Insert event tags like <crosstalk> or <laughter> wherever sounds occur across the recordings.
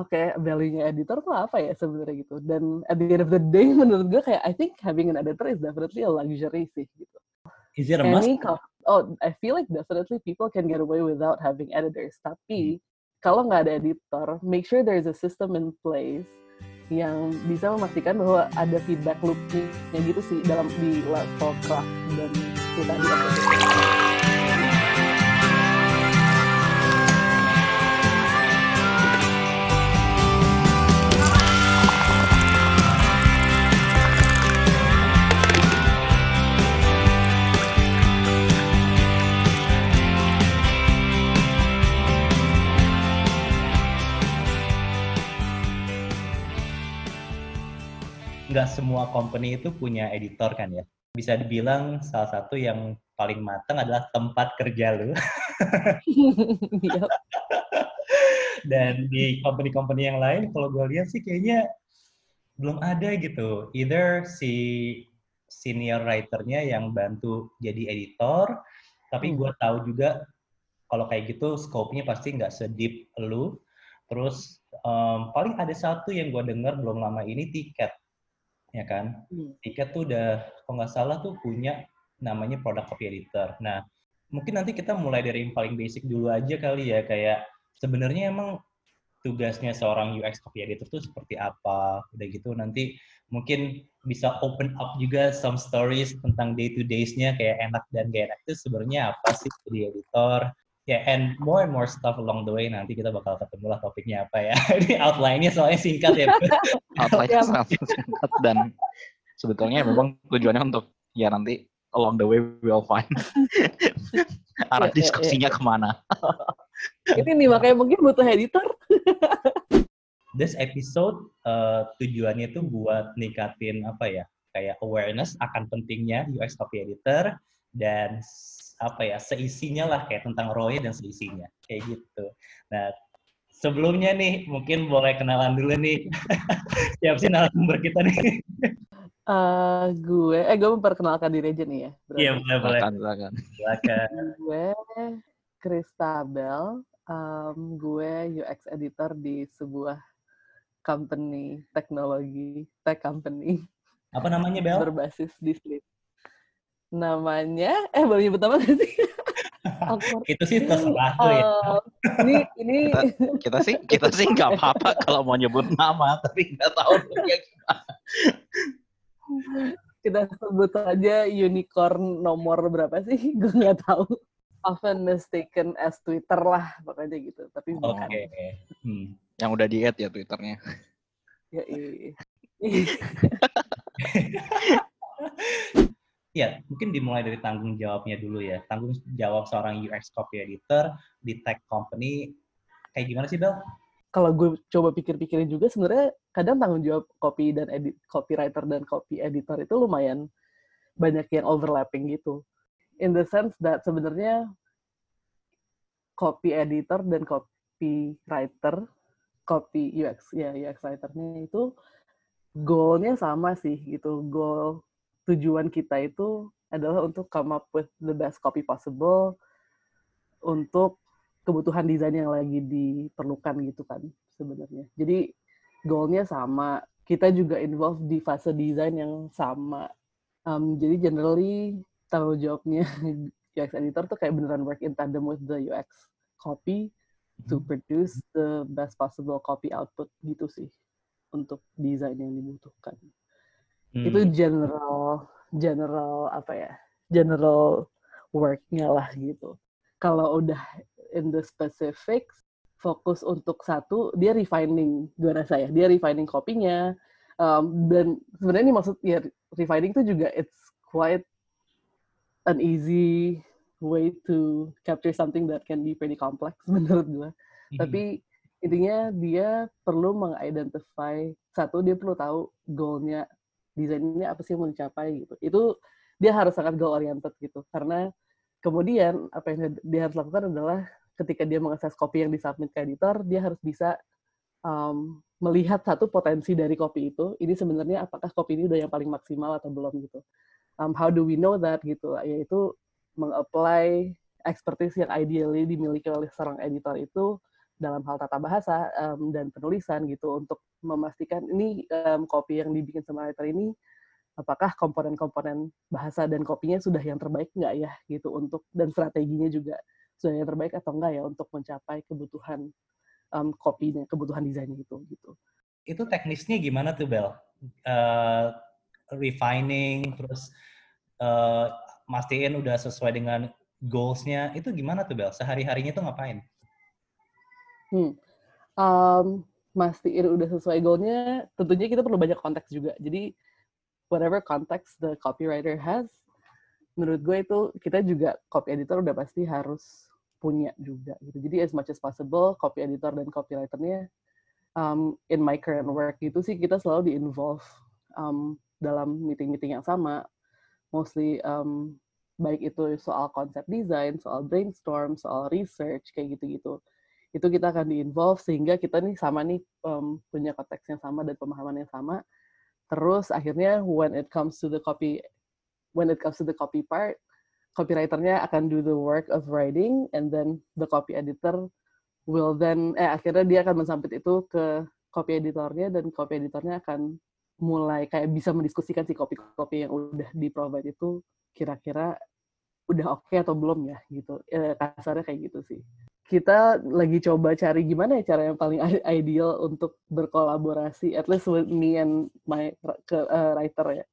oke okay, value-nya editor tuh apa ya sebenarnya gitu. Dan at the end of the day <laughs> menurut gue kayak I think having an editor is definitely a luxury sih gitu. Is it a must? oh I feel like definitely people can get away without having editors. Tapi hmm. kalau nggak ada editor make sure there is a system in place yang bisa memastikan bahwa ada feedback loop-nya gitu sih dalam di level craft dan kita di nggak semua company itu punya editor kan ya. Bisa dibilang salah satu yang paling matang adalah tempat kerja lu. <laughs> Dan di company-company yang lain, kalau gue lihat sih kayaknya belum ada gitu. Either si senior writernya yang bantu jadi editor, tapi hmm. gue tahu juga kalau kayak gitu scope-nya pasti nggak sedip lu. Terus um, paling ada satu yang gue dengar belum lama ini tiket ya kan? Hmm. Tiket tuh udah, kalau nggak salah tuh punya namanya product copy editor. Nah, mungkin nanti kita mulai dari yang paling basic dulu aja kali ya, kayak sebenarnya emang tugasnya seorang UX copy editor tuh seperti apa, udah gitu nanti mungkin bisa open up juga some stories tentang day to days-nya kayak enak dan gak enak itu sebenarnya apa sih jadi editor, ya yeah, and more and more stuff along the way nanti kita bakal ketemu lah topiknya apa ya. <laughs> Ini outline-nya soalnya singkat ya. <laughs> Outline-nya <laughs> sangat singkat dan sebetulnya memang tujuannya untuk ya nanti along the way we'll find arah diskusinya ke mana. Ini nih makanya mungkin butuh editor. This episode uh, tujuannya itu buat ningkatin apa ya kayak awareness akan pentingnya UX copy editor dan apa ya seisinya lah kayak tentang Roy dan seisinya kayak gitu. Nah sebelumnya nih mungkin boleh kenalan dulu nih <laughs> siap sih narasumber kita nih. Uh, gue, eh gue memperkenalkan diri aja nih ya. Iya boleh boleh. Silakan. Silakan. gue Kristabel, um, gue UX editor di sebuah company teknologi, tech company. Apa namanya Bel? Berbasis di Sleep namanya eh boleh nyebut nama gak sih? itu sih terserah tuh ya. Uh, ini ini kita, kita sih kita sih nggak apa-apa kalau mau nyebut nama tapi nggak tahu gimana. Kita sebut aja unicorn nomor berapa sih? <laughs> Gue nggak tahu. Often mistaken as Twitter lah pokoknya gitu. Tapi bukan. Oke. Okay. Hmm. Yang udah diet ya Twitternya. Ya <laughs> iya. Ya, mungkin dimulai dari tanggung jawabnya dulu ya. Tanggung jawab seorang UX copy editor di tech company kayak gimana sih, Bel? Kalau gue coba pikir-pikirin juga sebenarnya kadang tanggung jawab copy dan edit copywriter dan copy editor itu lumayan banyak yang overlapping gitu. In the sense that sebenarnya copy editor dan copywriter, copy UX ya UX writernya itu goalnya sama sih gitu. Goal tujuan kita itu adalah untuk come up with the best copy possible untuk kebutuhan desain yang lagi diperlukan gitu kan sebenarnya. Jadi goalnya sama. Kita juga involve di fase desain yang sama. Um, jadi generally tanggung jawabnya <laughs> UX editor tuh kayak beneran work in tandem with the UX copy to hmm. produce the best possible copy output gitu sih untuk desain yang dibutuhkan. Hmm. Itu general general apa ya? General worknya lah gitu. Kalau udah in the specifics, fokus untuk satu, dia refining, gue rasa ya. Dia refining kopinya. Um, dan sebenarnya ini maksud ya refining itu juga it's quite an easy way to capture something that can be pretty complex <laughs> menurut gue. Mm-hmm. Tapi intinya dia perlu mengidentify satu dia perlu tahu goalnya desain ini apa sih yang mau dicapai gitu. Itu dia harus sangat goal oriented gitu. Karena kemudian apa yang dia harus lakukan adalah ketika dia mengakses copy yang disubmit ke editor dia harus bisa um, melihat satu potensi dari copy itu ini sebenarnya apakah copy ini udah yang paling maksimal atau belum gitu. Um, how do we know that gitu. Yaitu mengapply expertise yang ideally dimiliki oleh seorang editor itu dalam hal tata bahasa um, dan penulisan gitu untuk memastikan ini um, kopi yang dibikin sama writer ini apakah komponen-komponen bahasa dan kopinya sudah yang terbaik nggak ya gitu untuk dan strateginya juga sudah yang terbaik atau enggak ya untuk mencapai kebutuhan um, kopinya kebutuhan desainnya itu gitu. Itu teknisnya gimana tuh Bel? Uh, refining terus uh, mastiin udah sesuai dengan goalsnya itu gimana tuh Bel? Sehari harinya tuh ngapain Hmm. Um, mastiin udah sesuai goalnya, tentunya kita perlu banyak konteks juga. Jadi whatever context the copywriter has, menurut gue itu kita juga copy editor udah pasti harus punya juga gitu. Jadi as much as possible copy editor dan copywriternya um, in my current work itu sih kita selalu di involve um, dalam meeting-meeting yang sama, mostly um, baik itu soal konsep desain, soal brainstorm, soal research kayak gitu-gitu itu kita akan di-involve sehingga kita nih sama nih um, punya konteks yang sama dan pemahaman yang sama. Terus akhirnya when it comes to the copy when it comes to the copy part, copywriternya akan do the work of writing and then the copy editor will then eh akhirnya dia akan mensampit itu ke copy editornya dan copy editornya akan mulai kayak bisa mendiskusikan si copy-copy yang udah di-provide itu kira-kira udah oke okay atau belum ya gitu. Eh, kasarnya kayak gitu sih kita lagi coba cari gimana ya cara yang paling ideal untuk berkolaborasi at least with me and my uh, writer ya.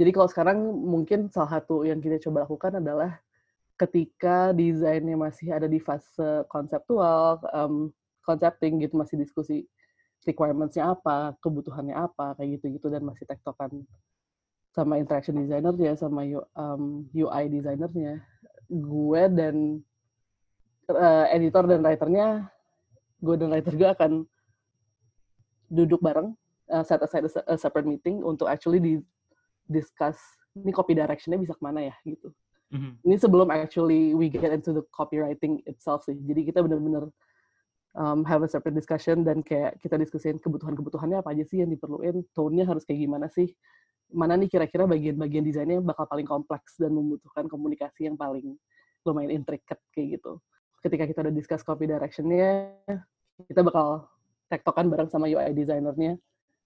Jadi kalau sekarang mungkin salah satu yang kita coba lakukan adalah ketika desainnya masih ada di fase konseptual, um, concepting gitu masih diskusi requirements-nya apa, kebutuhannya apa, kayak gitu-gitu dan masih tektokan sama interaction designer-nya, sama um, UI designer-nya. Gue dan uh, editor dan writernya gue dan writer gue akan duduk bareng uh, set aside a separate meeting untuk actually di discuss ini copy directionnya bisa ke mana ya gitu. Mm-hmm. Ini sebelum actually we get into the copywriting itself sih. Jadi kita benar-benar um, have a separate discussion dan kayak kita diskusin kebutuhan-kebutuhannya apa aja sih yang diperluin, tone-nya harus kayak gimana sih, mana nih kira-kira bagian-bagian desainnya bakal paling kompleks dan membutuhkan komunikasi yang paling lumayan intricate kayak gitu ketika kita udah discuss copy directionnya kita bakal tektokan bareng sama UI designernya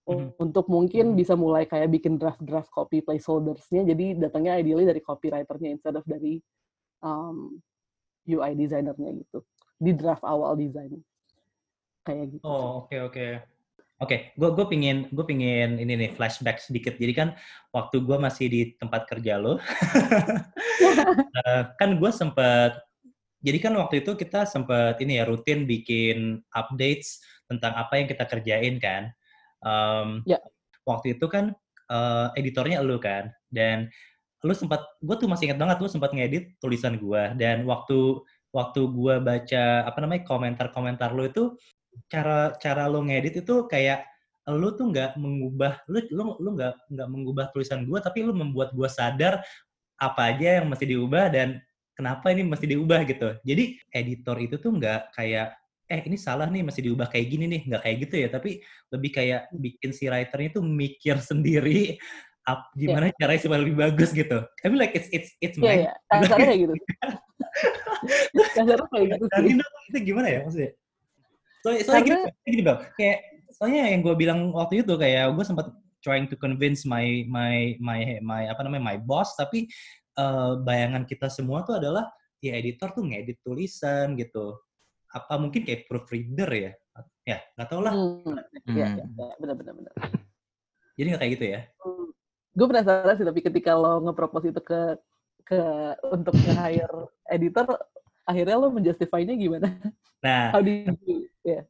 mm-hmm. untuk mungkin mm-hmm. bisa mulai kayak bikin draft-draft copy placeholdersnya jadi datangnya ideally dari copywriternya instead of dari um, UI designernya gitu di draft awal design kayak gitu. Oh oke okay, oke. Okay. Oke, okay, gue gue pingin gue pingin ini nih flashback sedikit. Jadi kan waktu gue masih di tempat kerja lo, uh, <laughs> kan gue sempet jadi kan waktu itu kita sempat ini ya rutin bikin updates tentang apa yang kita kerjain kan. Um, ya. Waktu itu kan uh, editornya lu kan, dan lu sempat, gue tuh masih ingat banget lu sempat ngedit tulisan gue, dan waktu waktu gue baca apa namanya komentar-komentar lu itu cara cara lu ngedit itu kayak lu tuh nggak mengubah lu lu lu nggak nggak mengubah tulisan gue tapi lu membuat gue sadar apa aja yang mesti diubah dan kenapa ini mesti diubah gitu. Jadi editor itu tuh nggak kayak eh ini salah nih mesti diubah kayak gini nih nggak kayak gitu ya tapi lebih kayak bikin si writernya tuh mikir sendiri up, gimana yeah. caranya supaya lebih bagus gitu. I mean like it's it's it's yeah, yeah. Kasarnya kayak gitu. <laughs> Kasarnya kayak gitu. Sih. itu gimana ya maksudnya? So, soalnya Karena... gini, gini bang, kayak soalnya yang gue bilang waktu itu kayak gue sempat trying to convince my my my my apa namanya my boss tapi uh, bayangan kita semua tuh adalah ya editor tuh ngedit tulisan gitu. Apa mungkin kayak proofreader ya? Ya, nggak tau lah. Hmm. Ya, ya, benar-benar. benar. <laughs> Jadi nggak kayak gitu ya? Hmm. Gue penasaran sih, tapi ketika lo ngepropose itu ke ke untuk nge-hire editor, akhirnya lo menjustify-nya gimana? Nah, how do you yeah.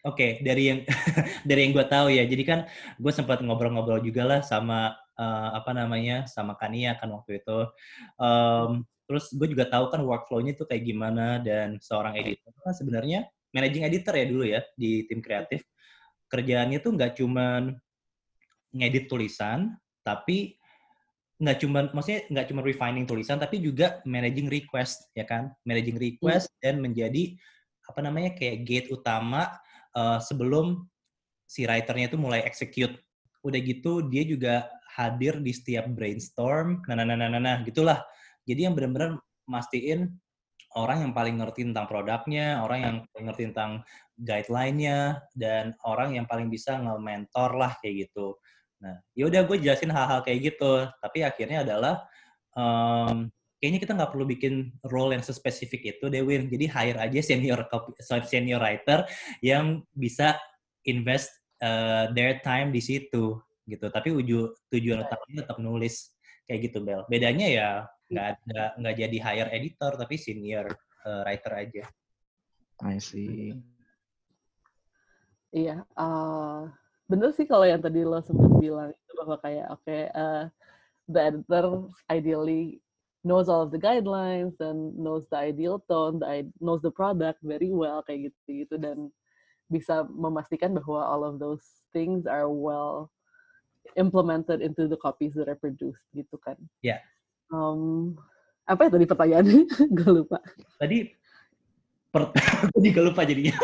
Oke, okay, dari yang <laughs> dari yang gue tahu ya, jadi kan gue sempat ngobrol-ngobrol juga lah sama uh, apa namanya sama Kania kan waktu itu. Um, terus gue juga tahu kan workflow-nya itu kayak gimana dan seorang editor kan sebenarnya managing editor ya dulu ya di tim kreatif. Kerjaannya tuh nggak cuman ngedit tulisan, tapi nggak cuma maksudnya nggak cuma refining tulisan tapi juga managing request ya kan managing request hmm. dan menjadi apa namanya kayak gate utama uh, sebelum si writernya itu mulai execute. Udah gitu dia juga hadir di setiap brainstorm, nah nah nah nah nah, nah gitulah. Jadi yang benar-benar mastiin orang yang paling ngerti tentang produknya, orang yang paling ngerti tentang guideline-nya, dan orang yang paling bisa nge-mentor lah kayak gitu. Nah, ya udah gue jelasin hal-hal kayak gitu. Tapi akhirnya adalah um, kayaknya kita nggak perlu bikin role yang sespesifik itu, Dewin. Jadi hire aja senior senior writer yang bisa invest uh, their time di situ gitu. Tapi uju, tujuan utamanya tetap nulis kayak gitu, Bel. Bedanya ya nggak ada nggak jadi hire editor tapi senior uh, writer aja. I see. Iya, uh, bener sih kalau yang tadi lo sempat bilang itu bahwa kayak oke okay, uh, the editor ideally knows all of the guidelines and knows the ideal tone, the knows the product very well kayak gitu gitu dan bisa memastikan bahwa all of those things are well implemented into the copies that are produced gitu kan. Ya. Yeah. Um, apa ya tadi pertanyaannya? <laughs> Gue lupa. Tadi per <laughs> aku juga lupa jadinya.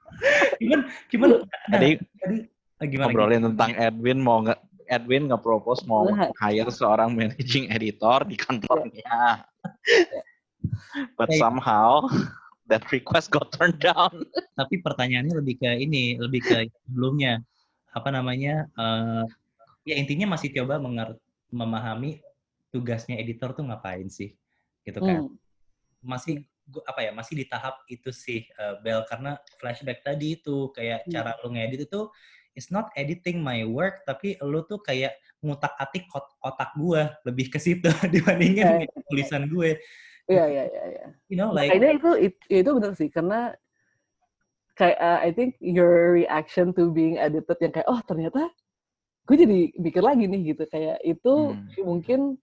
<laughs> cuman cuman tadi, tadi gimana ngobrolin gimana? tentang Edwin mau nggak Edwin nggak propose mau hire seorang managing editor di kantornya. But somehow that request got turned down. Tapi pertanyaannya lebih ke ini, lebih ke sebelumnya apa namanya? Uh, ya intinya masih coba memahami tugasnya editor tuh ngapain sih, gitu kan? Hmm. Masih apa ya? Masih di tahap itu sih, uh, Bel karena flashback tadi itu kayak hmm. cara lu ngedit itu it's not editing my work tapi lu tuh kayak ngutak-atik otak gue lebih ke situ <laughs> dibandingin yeah. tulisan gue. Iya iya iya iya. You know like Makanya itu itu, itu benar sih karena kayak uh, I think your reaction to being edited yang kayak oh ternyata gue jadi mikir lagi nih gitu kayak itu hmm. mungkin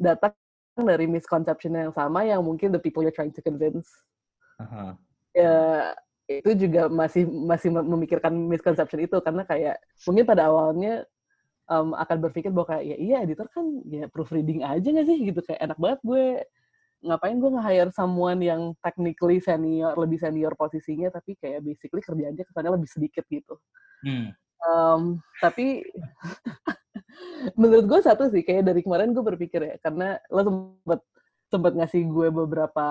datang dari misconception yang sama yang mungkin the people you're trying to convince. Uh -huh. Ya itu juga masih masih memikirkan misconception itu karena kayak mungkin pada awalnya um, akan berpikir bahwa kayak ya iya editor kan ya proofreading aja gak sih gitu kayak enak banget gue ngapain gue nge-hire someone yang technically senior lebih senior posisinya tapi kayak basically kerjanya kesannya lebih sedikit gitu hmm. Um, tapi <laughs> menurut gue satu sih kayak dari kemarin gue berpikir ya karena lo sempet sempet ngasih gue beberapa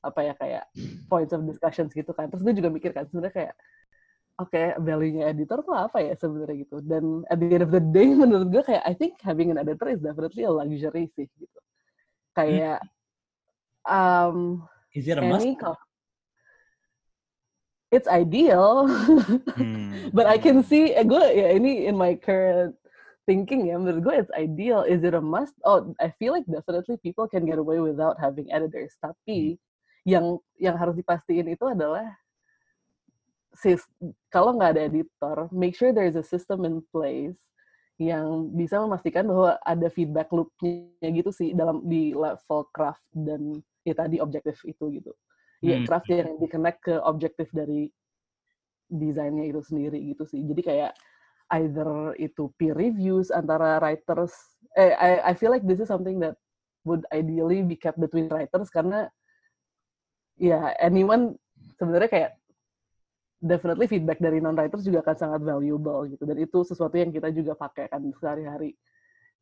apa ya kayak points of discussions gitu kan. Terus gue juga mikir kan sebenarnya kayak oke okay, value-nya editor tuh apa ya sebenarnya gitu. Dan at the end of the day <laughs> menurut gue kayak I think having an editor is definitely a luxury sih gitu. Kayak um is it a must? It's ideal. Hmm. but I can see eh, gue ya ini in my current thinking ya menurut gue it's ideal. Is it a must? Oh I feel like definitely people can get away without having editors. Tapi hmm. yang yang harus dipastiin itu adalah sis kalau nggak ada editor, make sure there is a system in place yang bisa memastikan bahwa ada feedback loop-nya gitu sih dalam di level craft dan ya tadi objektif itu gitu. Ya hmm. craft yang di connect ke objektif dari desainnya itu sendiri gitu sih. Jadi kayak either itu peer reviews antara writers eh I I feel like this is something that would ideally be kept between writers karena ya anyone sebenarnya kayak definitely feedback dari non writers juga akan sangat valuable gitu dan itu sesuatu yang kita juga pakai kan sehari-hari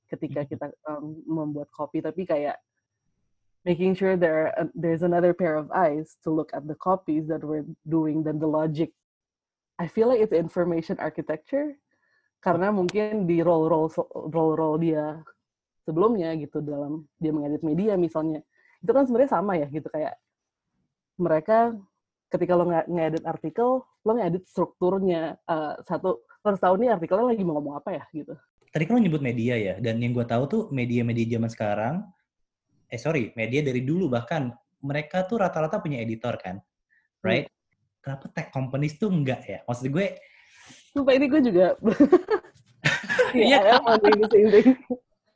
ketika mm-hmm. kita um, membuat copy tapi kayak making sure there uh, there's another pair of eyes to look at the copies that we're doing dan the logic I feel like it's information architecture karena mungkin di role role role role dia sebelumnya gitu dalam dia mengedit media misalnya itu kan sebenarnya sama ya gitu kayak mereka ketika lo ngedit artikel, lo ngedit strukturnya. Uh, satu, harus tahu nih artikelnya lagi mau ngomong apa ya gitu. Tadi kan lo nyebut media ya, dan yang gue tahu tuh media-media zaman sekarang, eh sorry, media dari dulu bahkan, mereka tuh rata-rata punya editor kan, right? Hmm. Kenapa tech companies tuh enggak ya? Maksud gue... Sumpah ini gue juga... <laughs> Iya, yeah,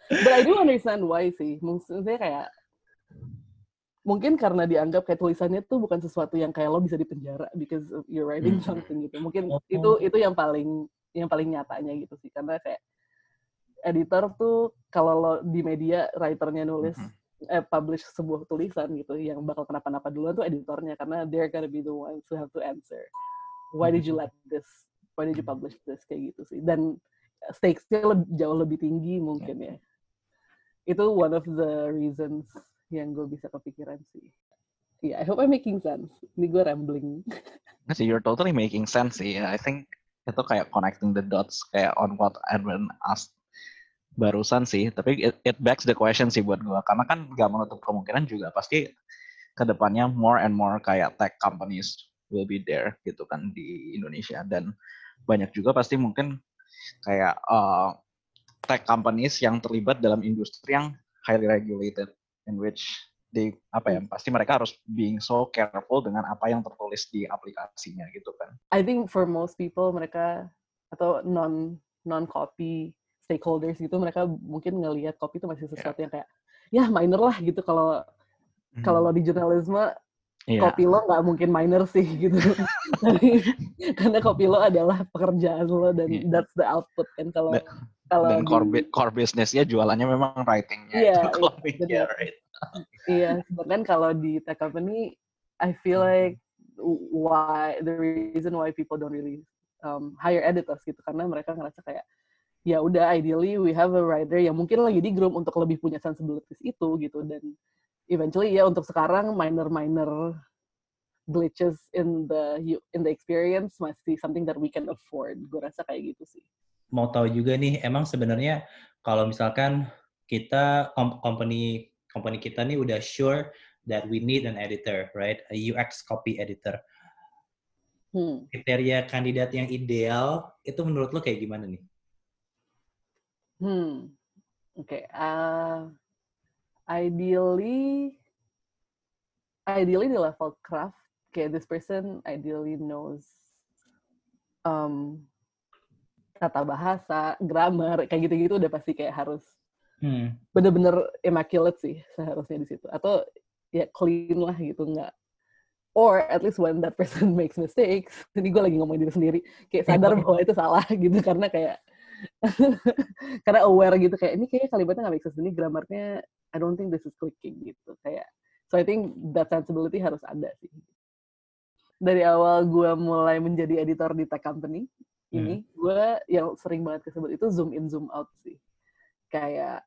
But I do understand why sih. Maksudnya kayak mungkin karena dianggap kayak tulisannya tuh bukan sesuatu yang kayak lo bisa dipenjara because you're writing hmm. something gitu. Mungkin oh. itu itu yang paling yang paling nyatanya gitu sih karena kayak editor tuh kalau lo di media writernya nulis mm-hmm. Eh publish sebuah tulisan gitu yang bakal kenapa-napa duluan tuh editornya karena they're gonna be the ones who have to answer why did you mm-hmm. let this why did you publish this kayak gitu sih dan stakesnya lebih, jauh lebih tinggi mungkin ya itu one of the reasons yang gue bisa kepikiran sih. yeah, I hope I'm making sense. Ini gue rambling. <laughs> sih, you're totally making sense sih. I think itu kayak connecting the dots kayak on what Edwin asked barusan sih. Tapi it, it begs the question sih buat gue. Karena kan gak menutup kemungkinan juga pasti ke depannya more and more kayak tech companies will be there gitu kan di Indonesia dan banyak juga pasti mungkin kayak uh, tech companies yang terlibat dalam industri yang highly regulated in which they apa ya pasti mereka harus being so careful dengan apa yang tertulis di aplikasinya gitu kan. I think for most people mereka atau non non copy stakeholders gitu mereka mungkin ngelihat copy itu masih sesuatu yeah. yang kayak ya minor lah gitu kalau hmm. kalau lo di jurnalisme yeah. kopi lo nggak mungkin minor sih <laughs> gitu karena kopi lo adalah pekerjaan lo dan yeah. that's the output kan kalau kalau dan core, di, core businessnya jualannya memang writingnya yeah, itu yeah, right iya sedangkan kalau di tech company I feel hmm. like why the reason why people don't really um, hire editors gitu karena mereka ngerasa kayak ya udah ideally we have a writer yang mungkin lagi di groom untuk lebih punya sensibilities itu gitu dan eventually ya untuk sekarang minor minor glitches in the in the experience masih something that we can afford gue rasa kayak gitu sih mau tahu juga nih emang sebenarnya kalau misalkan kita company company kita nih udah sure that we need an editor, right? A UX copy editor. Hmm. Kriteria kandidat yang ideal itu menurut lo kayak gimana nih? Hmm. Oke. Okay. Uh, ideally, ideally di level craft, kayak this person ideally knows um, tata bahasa, grammar, kayak gitu-gitu udah pasti kayak harus hmm. bener-bener immaculate sih seharusnya di situ atau ya clean lah gitu nggak or at least when that person <laughs> makes mistakes ini gue lagi ngomong diri sendiri kayak sadar <laughs> bahwa itu salah gitu karena kayak <laughs> karena aware gitu kayak ini kayaknya kalimatnya nggak make sense ini gramarnya I don't think this is clicking gitu kayak so I think that sensibility harus ada sih dari awal gue mulai menjadi editor di tech company ini hmm. gue yang sering banget kesebut itu zoom in zoom out sih kayak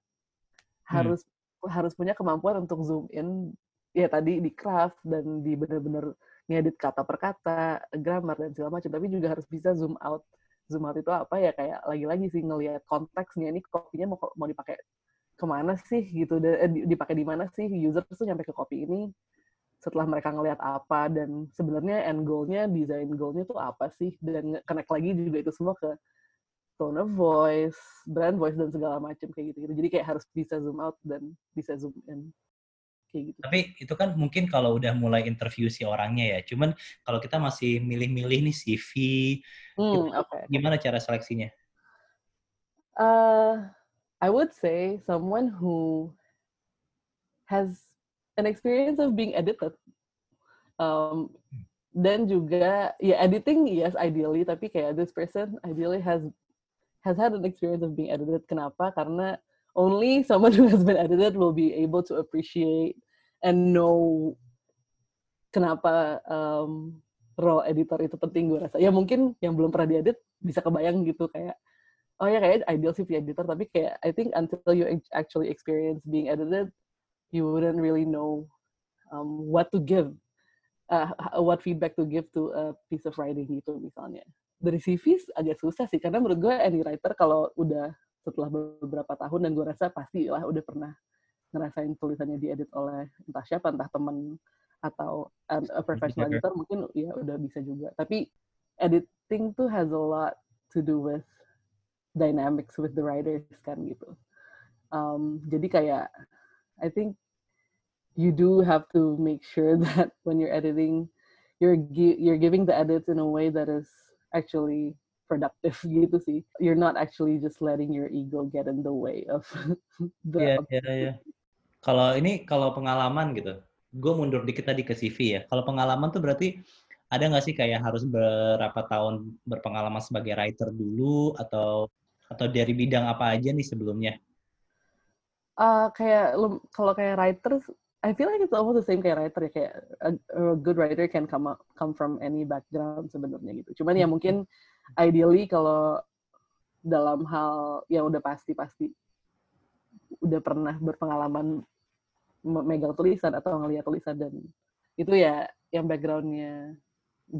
harus hmm. harus punya kemampuan untuk zoom in ya tadi di craft dan di bener-bener ngedit kata per kata, grammar dan segala macam, tapi juga harus bisa zoom out. Zoom out itu apa ya kayak lagi-lagi sih ngelihat konteksnya ini kopinya mau mau dipakai ke mana sih gitu, dan eh, dipakai di mana sih user tuh nyampe ke kopi ini setelah mereka ngelihat apa dan sebenarnya end goal-nya, design goal-nya tuh apa sih dan connect lagi juga itu semua ke tone of voice, brand voice dan segala macam kayak gitu-gitu. Jadi kayak harus bisa zoom out dan bisa zoom in. Kayak gitu. Tapi itu kan mungkin kalau udah mulai interview si orangnya ya. Cuman kalau kita masih milih-milih nih CV, hmm, okay. gimana cara seleksinya? Uh, I would say someone who has an experience of being edited. Um, dan juga ya editing yes ideally tapi kayak this person ideally has has had an experience of being edited. Kenapa? Karena only someone who has been edited will be able to appreciate and know kenapa um, role editor itu penting gue rasa. Ya mungkin yang belum pernah diedit bisa kebayang gitu kayak oh ya kayak ideal sih punya editor tapi kayak I think until you actually experience being edited you wouldn't really know um, what to give uh, what feedback to give to a piece of writing gitu misalnya dari CV agak susah sih karena menurut gue any writer kalau udah setelah beberapa tahun dan gue rasa pasti lah udah pernah ngerasain tulisannya diedit oleh entah siapa entah temen atau a professional editor mungkin ya udah bisa juga. Tapi editing tuh has a lot to do with dynamics with the writers kan gitu. Um, jadi kayak I think you do have to make sure <laughs> that when you're editing you're you're giving the edits in a way that is actually productive <laughs> gitu sih. You're not actually just letting your ego get in the way of <laughs> the. Iya, iya, iya. Kalau ini kalau pengalaman gitu, gue mundur dikit tadi ke CV ya. Kalau pengalaman tuh berarti ada nggak sih kayak harus berapa tahun berpengalaman sebagai writer dulu atau atau dari bidang apa aja nih sebelumnya? Uh, kayak kalau kayak writer I feel like it's almost the same kayak writer ya kayak a, a good writer can come up, come from any background sebenarnya gitu. Cuman ya mungkin ideally kalau dalam hal yang udah pasti-pasti udah pernah berpengalaman megang tulisan atau ngeliat tulisan dan itu ya yang backgroundnya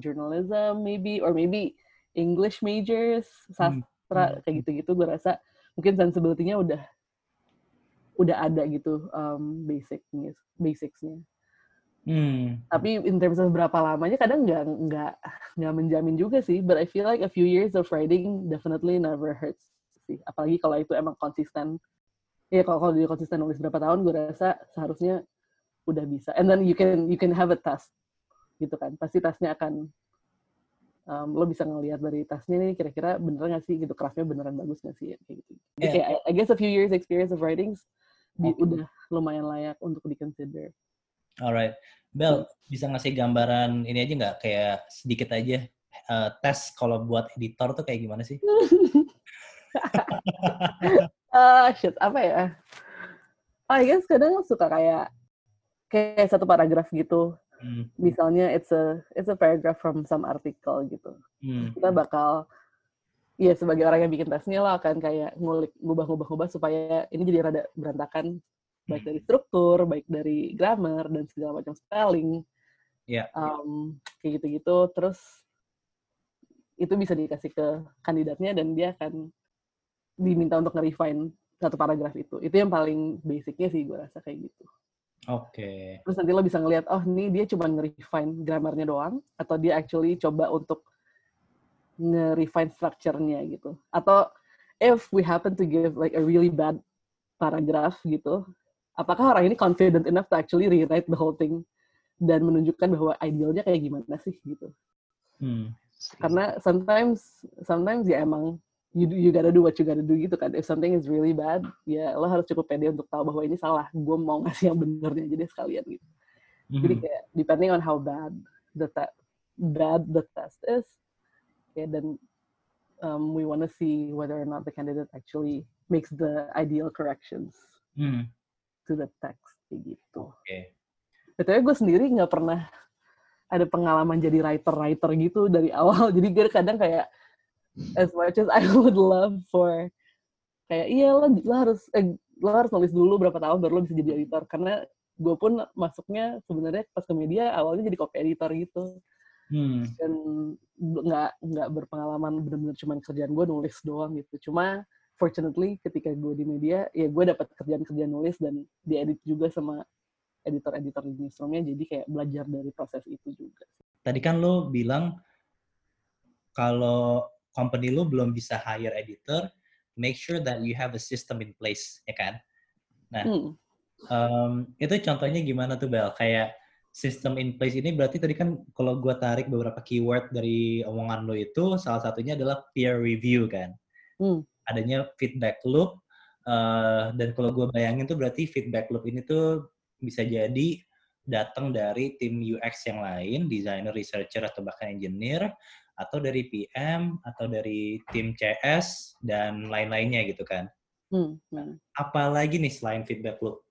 journalism maybe or maybe English majors sastra hmm. kayak gitu-gitu gue rasa mungkin sensibility-nya udah udah ada gitu um, basicnya basicsnya Hmm. Tapi in terms of berapa lamanya kadang nggak nggak nggak menjamin juga sih. But I feel like a few years of writing definitely never hurts sih. Apalagi kalau itu emang konsisten. Ya kalau kalau dia konsisten nulis berapa tahun, gue rasa seharusnya udah bisa. And then you can you can have a test gitu kan. Pasti tesnya akan um, lo bisa ngelihat dari tasnya nih kira-kira bener nggak sih gitu craftnya beneran bagus nggak sih kayak gitu. Yeah. kayak I, I guess a few years experience of writings okay. udah lumayan layak untuk di consider. Alright, Bel bisa ngasih gambaran ini aja nggak kayak sedikit aja uh, tes kalau buat editor tuh kayak gimana sih? uh, <laughs> shit apa ya? Oh, I guess kadang suka kayak kayak satu paragraf gitu. Hmm. Misalnya it's a it's a paragraph from some article gitu. Hmm. Kita bakal ya sebagai orang yang bikin tesnya lah akan kayak ngulik ngubah-ngubah-ngubah supaya ini jadi rada berantakan baik dari struktur, baik dari grammar dan segala macam spelling, yeah. um, kayak gitu-gitu. Terus itu bisa dikasih ke kandidatnya dan dia akan diminta untuk nge-refine satu paragraf itu. Itu yang paling basicnya sih gue rasa kayak gitu. Oke. Okay. Terus nanti lo bisa ngelihat, oh ini dia cuma nge-refine grammarnya doang, atau dia actually coba untuk nge-refine structure-nya gitu. Atau if we happen to give like a really bad paragraph gitu, apakah orang ini confident enough to actually rewrite the whole thing dan menunjukkan bahwa idealnya kayak gimana sih gitu. Hmm. Karena sometimes sometimes ya emang you you gotta do what you gotta do gitu kan. If something is really bad, ya lo harus cukup pede untuk tahu bahwa ini salah. Gue mau ngasih yang benernya aja deh sekalian gitu. Mm-hmm. Jadi kayak depending on how bad the te- bad the test is, ya dan um, we wanna see whether or not the candidate actually makes the ideal corrections. Mm to the text kayak gitu. Oke. Okay. Betulnya gue sendiri nggak pernah ada pengalaman jadi writer-writer gitu dari awal. <laughs> Jadi gue kadang kayak as much as I would love for kayak iya lo, lo harus eh, lo harus nulis dulu berapa tahun baru lo bisa jadi editor karena gue pun masuknya sebenarnya pas ke media awalnya jadi copy editor gitu hmm. dan nggak nggak berpengalaman benar-benar cuma kerjaan gue nulis doang gitu cuma fortunately ketika gue di media ya gue dapat kerjaan-kerjaan nulis dan diedit juga sama editor-editor di newsroomnya jadi kayak belajar dari proses itu juga. Tadi kan lo bilang kalau company lo belum bisa hire editor, make sure that you have a system in place, ya kan? Nah, hmm. um, itu contohnya gimana tuh Bel? Kayak system in place ini berarti tadi kan kalau gue tarik beberapa keyword dari omongan lo itu, salah satunya adalah peer review kan? Hmm adanya feedback loop uh, dan kalau gue bayangin tuh berarti feedback loop ini tuh bisa jadi datang dari tim UX yang lain, designer, researcher atau bahkan engineer atau dari PM atau dari tim CS dan lain-lainnya gitu kan. Hmm, hmm. Apalagi nih selain feedback loop?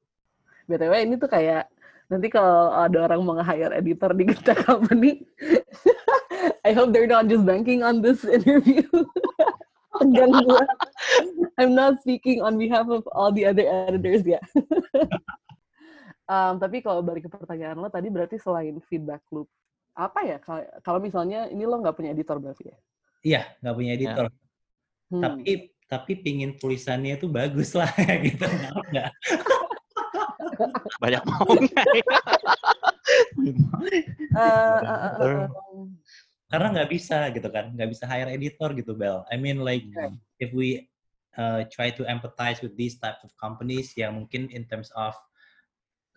BTW ini tuh kayak nanti kalau ada orang mau nge-hire editor di kita company, <laughs> I hope they're not just banking on this interview. <laughs> Enggak gue. I'm not speaking on behalf of all the other editors ya. um, tapi kalau balik ke pertanyaan lo tadi berarti selain feedback loop, apa ya kalau misalnya ini lo nggak punya editor berarti ya? Iya, nggak punya editor. Ya. Hmm. Tapi tapi pingin tulisannya itu bagus lah <laughs> gitu nggak? Banyak mau nggak? uh, uh, uh, uh, karena nggak bisa gitu kan nggak bisa hire editor gitu Bel I mean like okay. if we uh, try to empathize with these types of companies yang mungkin in terms of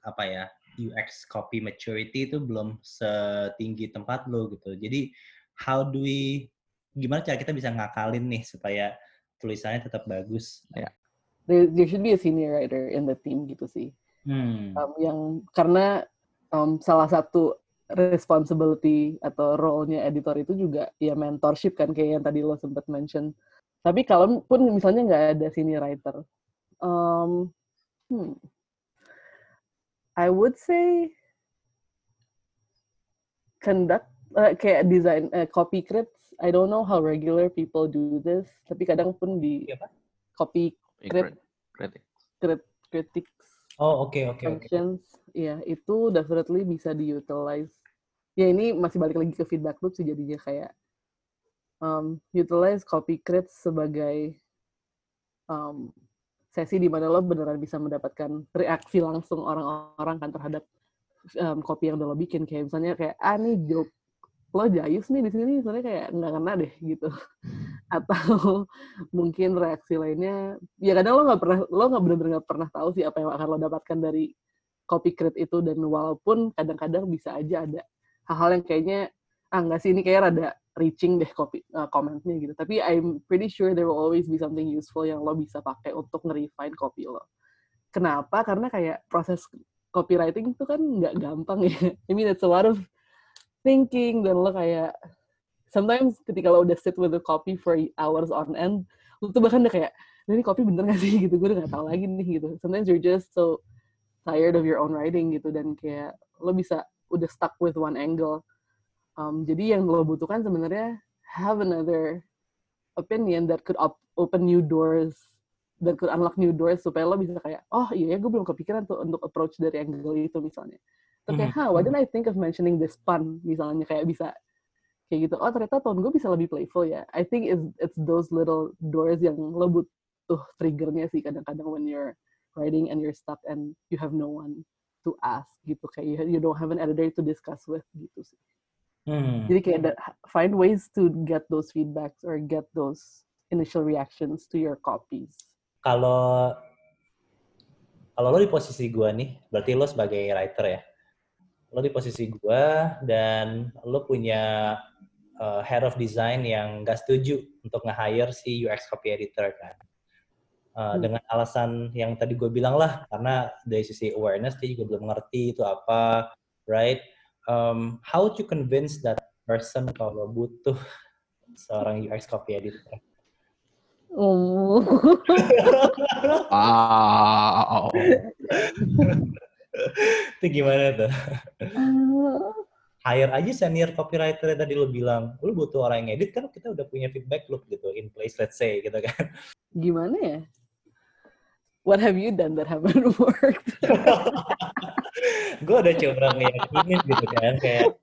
apa ya UX copy maturity itu belum setinggi tempat lo gitu jadi how do we gimana cara kita bisa ngakalin nih supaya tulisannya tetap bagus ya yeah. there, there should be a senior writer in the team gitu sih hmm. um, yang karena um, salah satu responsibility atau role-nya editor itu juga ya mentorship kan kayak yang tadi lo sempat mention. Tapi kalau pun misalnya nggak ada senior writer, um, hmm, I would say conduct uh, kayak design uh, copy crits. I don't know how regular people do this, tapi kadang pun di copy crit, crit, critics Oh, oke, okay, oke, okay, ya itu definitely bisa diutilize. Ya ini masih balik lagi ke feedback loop sih jadinya kayak um, utilize copy crate sebagai um, sesi di mana lo beneran bisa mendapatkan reaksi langsung orang-orang kan terhadap um, kopi yang udah lo bikin kayak misalnya kayak ah nih joke lo jayus nih di sini sebenarnya kayak nggak kena deh gitu atau <laughs> mungkin reaksi lainnya ya kadang lo nggak pernah lo nggak benar-benar nggak pernah tahu sih apa yang akan lo dapatkan dari copy itu dan walaupun kadang-kadang bisa aja ada hal-hal yang kayaknya ah nggak sih ini kayak rada reaching deh copy uh, komennya gitu. Tapi I'm pretty sure there will always be something useful yang lo bisa pakai untuk nge-refine copy lo. Kenapa? Karena kayak proses copywriting itu kan nggak gampang ya. I mean it's a lot of thinking dan lo kayak sometimes ketika lo udah sit with the copy for hours on end, lo tuh bahkan udah kayak ini copy bener gak sih? <laughs> Gitu gue udah gak tahu lagi nih gitu. Sometimes you're just so tired of your own writing gitu. Dan kayak lo bisa udah stuck with one angle. Um, jadi yang lo butuhkan sebenarnya have another opinion that could op open new doors that could unlock new doors supaya lo bisa kayak oh iya ya gue belum kepikiran tuh untuk approach dari angle itu misalnya. Terus kayak, hmm. why didn't I think of mentioning this pun misalnya kayak bisa kayak gitu. Oh ternyata tone gue bisa lebih playful ya. I think it's it's those little doors yang lo butuh triggernya sih kadang-kadang when you're writing and you're stuck and you have no one to ask gitu kayak you, you don't have an editor to discuss with gitu sih. Hmm. Jadi kayak find ways to get those feedbacks or get those initial reactions to your copies. Kalau kalau lo di posisi gue nih, berarti lo sebagai writer ya. Lo di posisi gue dan lo punya uh, head of design yang gak setuju untuk nge-hire si UX copy editor kan. Uh, hmm. Dengan alasan yang tadi gue bilang lah, karena dari sisi awareness dia juga belum ngerti itu apa, right? um, how to convince that person kalau butuh <laughs> seorang UX copy editor? Oh. <laughs> wow. Itu gimana tuh? Hire aja senior copywriter yang tadi lo bilang, lo butuh orang yang edit kan kita udah punya feedback loop gitu in place let's say gitu kan. Gimana ya? What have you done that haven't <laughs> worked? <laughs> gue udah coba ngeyakinin gitu kan kayak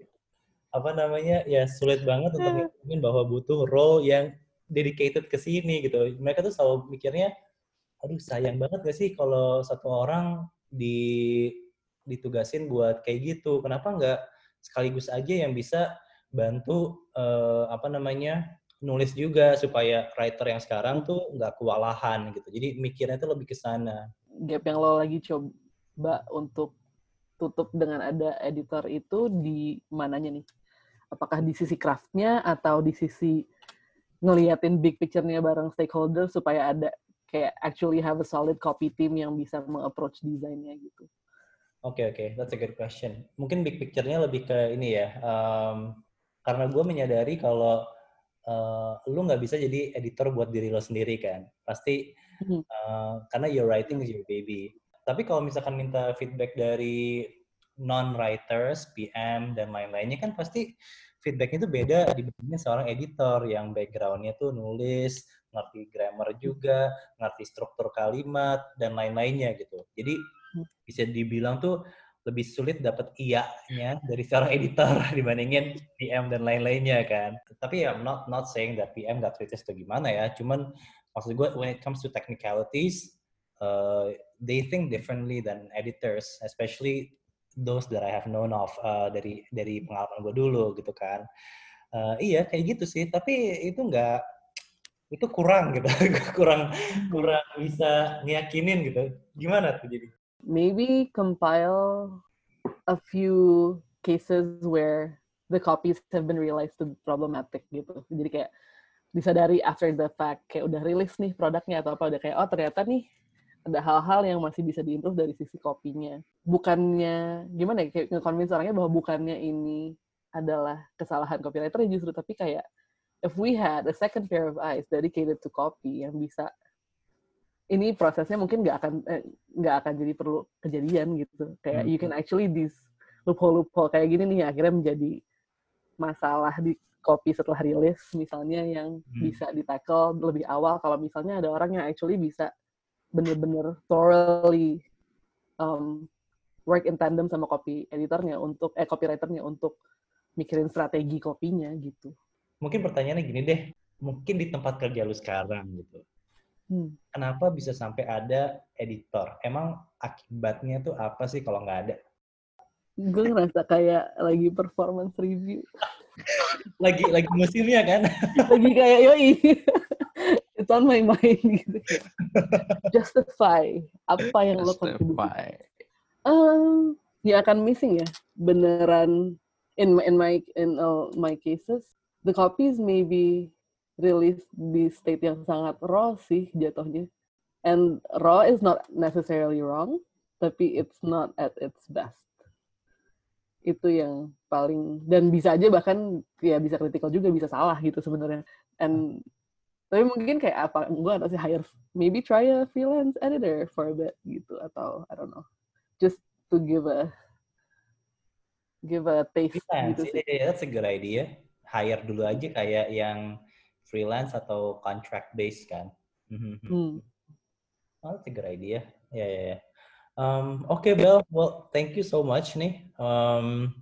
apa namanya ya sulit banget untuk ngeyakinin bahwa butuh role yang dedicated ke sini gitu. Mereka tuh selalu mikirnya, aduh sayang banget gak sih kalau satu orang di ditugasin buat kayak gitu. Kenapa nggak sekaligus aja yang bisa bantu uh, apa namanya nulis juga supaya writer yang sekarang tuh nggak kewalahan gitu. Jadi mikirnya tuh lebih ke sana. Gap yang lo lagi coba untuk tutup dengan ada editor itu di mananya nih? Apakah di sisi craftnya atau di sisi ngeliatin big picture-nya bareng stakeholder supaya ada kayak actually have a solid copy team yang bisa mengapproach desainnya gitu? Oke okay, oke, okay. that's a good question. Mungkin big picture-nya lebih ke ini ya, um, karena gue menyadari kalau uh, lu nggak bisa jadi editor buat diri lo sendiri kan, pasti uh, karena your writing is your baby tapi kalau misalkan minta feedback dari non-writers, PM, dan lain-lainnya kan pasti feedbacknya itu beda dibandingnya seorang editor yang backgroundnya tuh nulis, ngerti grammar juga, ngerti struktur kalimat, dan lain-lainnya gitu. Jadi hmm. bisa dibilang tuh lebih sulit dapat iya-nya dari seorang editor <laughs> dibandingin PM dan lain-lainnya kan. Tapi ya I'm not not saying that PM gak kritis atau gimana ya, cuman maksud gue when it comes to technicalities, uh, they think differently than editors, especially those that I have known of uh, dari dari pengalaman gue dulu gitu kan. Uh, iya kayak gitu sih, tapi itu enggak itu kurang gitu, <laughs> kurang kurang bisa ngeyakinin gitu. Gimana tuh jadi? Maybe compile a few cases where the copies have been realized to problematic gitu. Jadi kayak disadari after the fact kayak udah rilis nih produknya atau apa udah kayak oh ternyata nih ada hal-hal yang masih bisa diimprove dari sisi kopinya. Bukannya gimana ya kayak nge-convince orangnya bahwa bukannya ini adalah kesalahan copywriter ya justru tapi kayak if we had a second pair of eyes dedicated to copy yang bisa ini prosesnya mungkin nggak akan eh, nggak eh, akan jadi perlu kejadian gitu kayak hmm. you can actually this loophole loophole kayak gini nih akhirnya menjadi masalah di copy setelah rilis misalnya yang hmm. bisa di tackle lebih awal kalau misalnya ada orang yang actually bisa bener-bener thoroughly um, work in tandem sama copy editornya untuk eh copywriternya untuk mikirin strategi kopinya gitu. Mungkin pertanyaannya gini deh, mungkin di tempat kerja lu sekarang gitu, hmm. kenapa bisa sampai ada editor? Emang akibatnya tuh apa sih kalau nggak ada? Gue ngerasa kayak lagi performance review. <laughs> lagi lagi musimnya kan? lagi kayak yoi. It's on my <laughs> mind gitu. Justify apa yang lo kontribusi. Um, ya akan missing ya. Beneran in my in my in all my cases, the copies may be released di state yang sangat raw sih jatuhnya. And raw is not necessarily wrong, tapi it's not at its best. Itu yang paling dan bisa aja bahkan ya bisa critical juga bisa salah gitu sebenarnya. And tapi mungkin kayak apa gue ada sih hire maybe try a freelance editor for a bit gitu atau I don't know just to give a give a taste freelance, gitu sih. Yeah, that's a good idea hire dulu aja kayak yang freelance atau contract based kan mm-hmm. hmm. oh, that's a good idea ya yeah, ya yeah, yeah. um, oke okay, Bel well thank you so much nih um,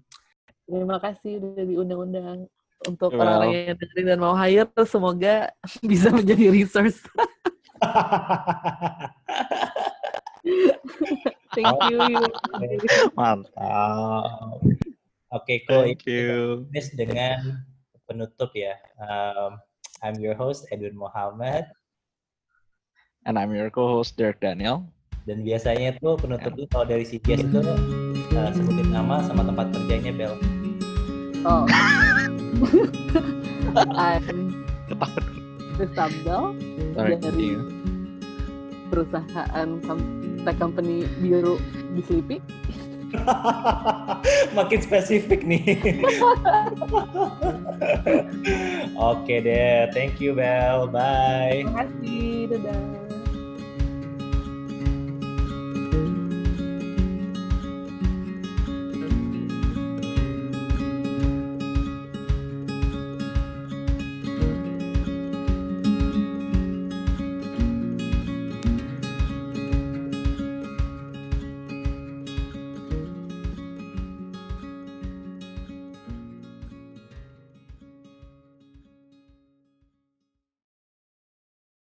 terima kasih udah diundang-undang untuk orang-orang yang dengerin dan mau hire semoga <laughs> bisa menjadi resource. <laughs> Thank you. Mantap. Oke, okay, cool. Thank you. Miss dengan penutup ya. Um, I'm your host Edwin Muhammad. And I'm your co-host Derek Daniel. Dan biasanya tuh penutup itu kalau dari CGS itu uh, sebutin nama sama tempat kerjanya Bel. Oh. <laughs> I'm Sambal dari perusahaan tech company biru di Slipi. <laughs> Makin spesifik nih. <laughs> Oke deh, thank you Bel, bye. Terima kasih, dadah.